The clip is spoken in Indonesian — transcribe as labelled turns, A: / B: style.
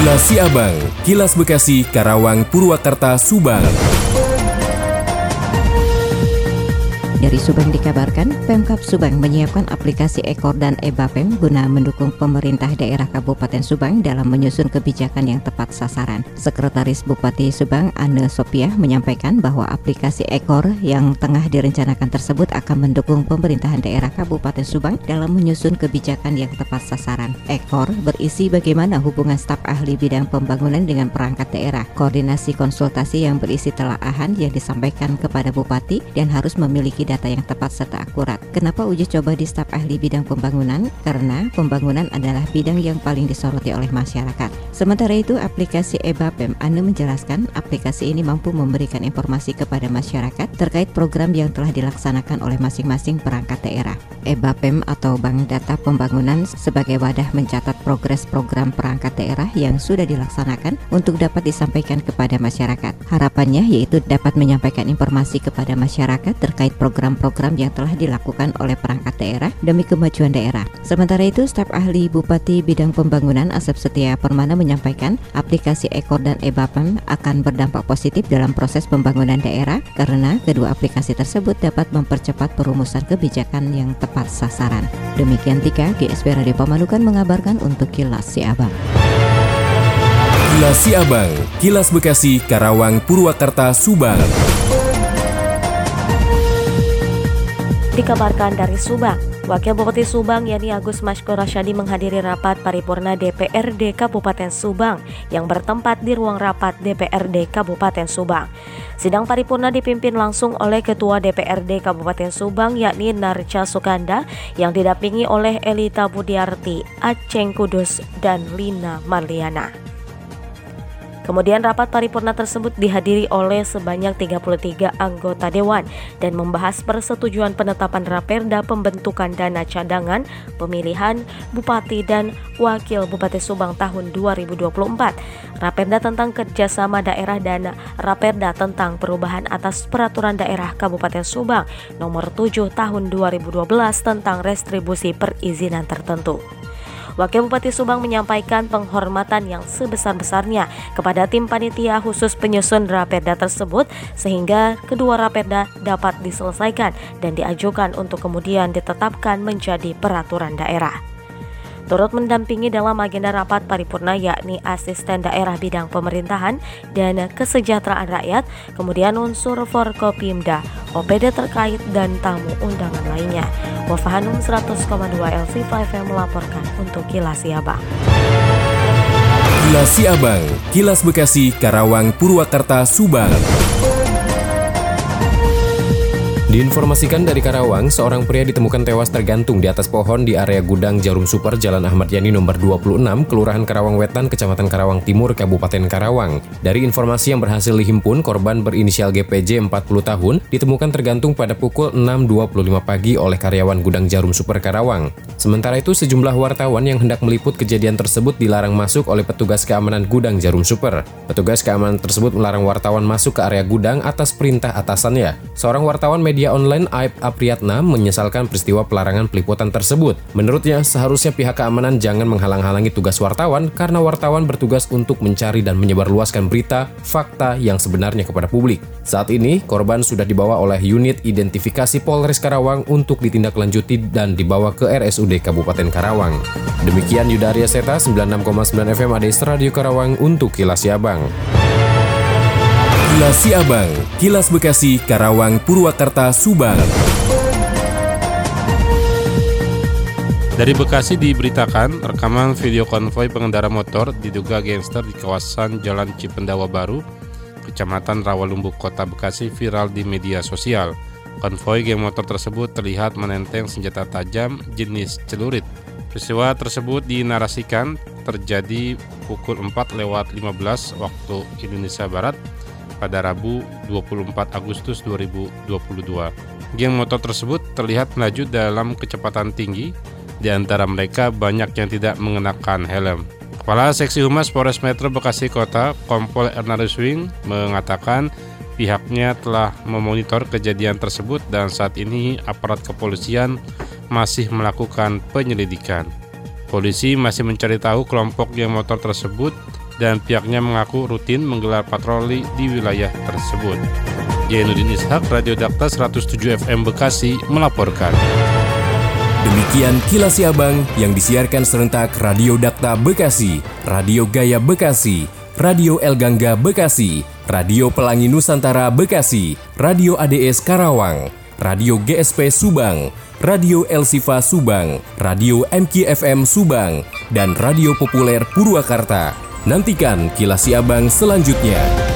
A: Kilas Siabang, Kilas Bekasi, Karawang, Purwakarta, Subang.
B: Dari Subang dikabarkan, Pemkap Subang menyiapkan aplikasi Ekor dan EBAPEM guna mendukung pemerintah daerah Kabupaten Subang dalam menyusun kebijakan yang tepat sasaran. Sekretaris Bupati Subang, Anne Sopiah, menyampaikan bahwa aplikasi Ekor yang tengah direncanakan tersebut akan mendukung pemerintahan daerah Kabupaten Subang dalam menyusun kebijakan yang tepat sasaran. Ekor berisi bagaimana hubungan staf ahli bidang pembangunan dengan perangkat daerah, koordinasi konsultasi yang berisi telaahan yang disampaikan kepada Bupati dan harus memiliki data yang tepat serta akurat. Kenapa uji coba di staf ahli bidang pembangunan? Karena pembangunan adalah bidang yang paling disoroti oleh masyarakat. Sementara itu, aplikasi EBAPEM Anu menjelaskan aplikasi ini mampu memberikan informasi kepada masyarakat terkait program yang telah dilaksanakan oleh masing-masing perangkat daerah. EBAPEM atau Bank Data Pembangunan sebagai wadah mencatat progres program perangkat daerah yang sudah dilaksanakan untuk dapat disampaikan kepada masyarakat. Harapannya yaitu dapat menyampaikan informasi kepada masyarakat terkait program program-program yang telah dilakukan oleh perangkat daerah demi kemajuan daerah. Sementara itu, staf ahli Bupati Bidang Pembangunan Asep Setia Permana menyampaikan aplikasi Ekor dan EBAPEM akan berdampak positif dalam proses pembangunan daerah karena kedua aplikasi tersebut dapat mempercepat perumusan kebijakan yang tepat sasaran. Demikian Tika, GSP Radio Pamanukan mengabarkan untuk Kilas Siabang.
A: Kilas Siabang, Kilas Bekasi, Karawang, Purwakarta, Subang.
C: Dikabarkan dari Subang, Wakil Bupati Subang yakni Agus Masko Rasyadi menghadiri rapat paripurna DPRD Kabupaten Subang yang bertempat di ruang rapat DPRD Kabupaten Subang. Sidang paripurna dipimpin langsung oleh Ketua DPRD Kabupaten Subang yakni Narca Sukanda yang didampingi oleh Elita Budiarti, Aceng Kudus, dan Lina Marliana. Kemudian rapat paripurna tersebut dihadiri oleh sebanyak 33 anggota dewan dan membahas persetujuan penetapan Raperda pembentukan dana cadangan pemilihan bupati dan wakil Bupati Subang tahun 2024. Raperda tentang kerjasama daerah dan Raperda tentang perubahan atas peraturan daerah Kabupaten Subang nomor 7 tahun 2012 tentang restribusi perizinan tertentu. Wakil Bupati Subang menyampaikan penghormatan yang sebesar-besarnya kepada tim panitia khusus penyusun Raperda tersebut sehingga kedua Raperda dapat diselesaikan dan diajukan untuk kemudian ditetapkan menjadi peraturan daerah turut mendampingi dalam agenda rapat paripurna yakni asisten daerah bidang pemerintahan dan kesejahteraan rakyat, kemudian unsur Forkopimda, OPD terkait dan tamu undangan lainnya. Wafahanum 100,2 LC5 FM melaporkan untuk Kilas Siabang.
A: Kilas Siabang, Kilas Bekasi, Karawang, Purwakarta, Subang. Diinformasikan dari Karawang, seorang pria ditemukan tewas tergantung di atas pohon di area gudang Jarum Super Jalan Ahmad Yani nomor 26, Kelurahan Karawang Wetan, Kecamatan Karawang Timur, Kabupaten Karawang. Dari informasi yang berhasil dihimpun, korban berinisial GPJ 40 tahun ditemukan tergantung pada pukul 6.25 pagi oleh karyawan gudang Jarum Super Karawang. Sementara itu, sejumlah wartawan yang hendak meliput kejadian tersebut dilarang masuk oleh petugas keamanan gudang Jarum Super. Petugas keamanan tersebut melarang wartawan masuk ke area gudang atas perintah atasannya. Seorang wartawan media media online Aib Apriyatna menyesalkan peristiwa pelarangan peliputan tersebut. Menurutnya, seharusnya pihak keamanan jangan menghalang-halangi tugas wartawan karena wartawan bertugas untuk mencari dan menyebarluaskan berita, fakta yang sebenarnya kepada publik. Saat ini, korban sudah dibawa oleh unit identifikasi Polres Karawang untuk ditindaklanjuti dan dibawa ke RSUD Kabupaten Karawang. Demikian Yudaria Seta 96,9 FM ADS Radio Karawang untuk Kilas Siabang. Kilas Siabang, Kilas Bekasi, Karawang, Purwakarta, Subang.
D: Dari Bekasi diberitakan rekaman video konvoi pengendara motor diduga gangster di kawasan Jalan Cipendawa Baru, Kecamatan Rawalumbuk, Kota Bekasi viral di media sosial. Konvoi geng motor tersebut terlihat menenteng senjata tajam jenis celurit. Peristiwa tersebut dinarasikan terjadi pukul 4 lewat 15 waktu Indonesia Barat pada Rabu 24 Agustus 2022. Geng motor tersebut terlihat melaju dalam kecepatan tinggi, di antara mereka banyak yang tidak mengenakan helm. Kepala Seksi Humas Polres Metro Bekasi Kota, Kompol Ernarius Wing, mengatakan pihaknya telah memonitor kejadian tersebut dan saat ini aparat kepolisian masih melakukan penyelidikan. Polisi masih mencari tahu kelompok geng motor tersebut dan pihaknya mengaku rutin menggelar patroli di wilayah tersebut. Jainuddin Ishak, Radio Dakta 107 FM Bekasi melaporkan.
A: Demikian kilas Abang yang disiarkan serentak Radio Dakta Bekasi, Radio Gaya Bekasi, Radio El Gangga Bekasi, Radio Pelangi Nusantara Bekasi, Radio ADS Karawang, Radio GSP Subang, Radio El Sifa Subang, Radio MKFM Subang, dan Radio Populer Purwakarta. Nantikan kilas Abang selanjutnya.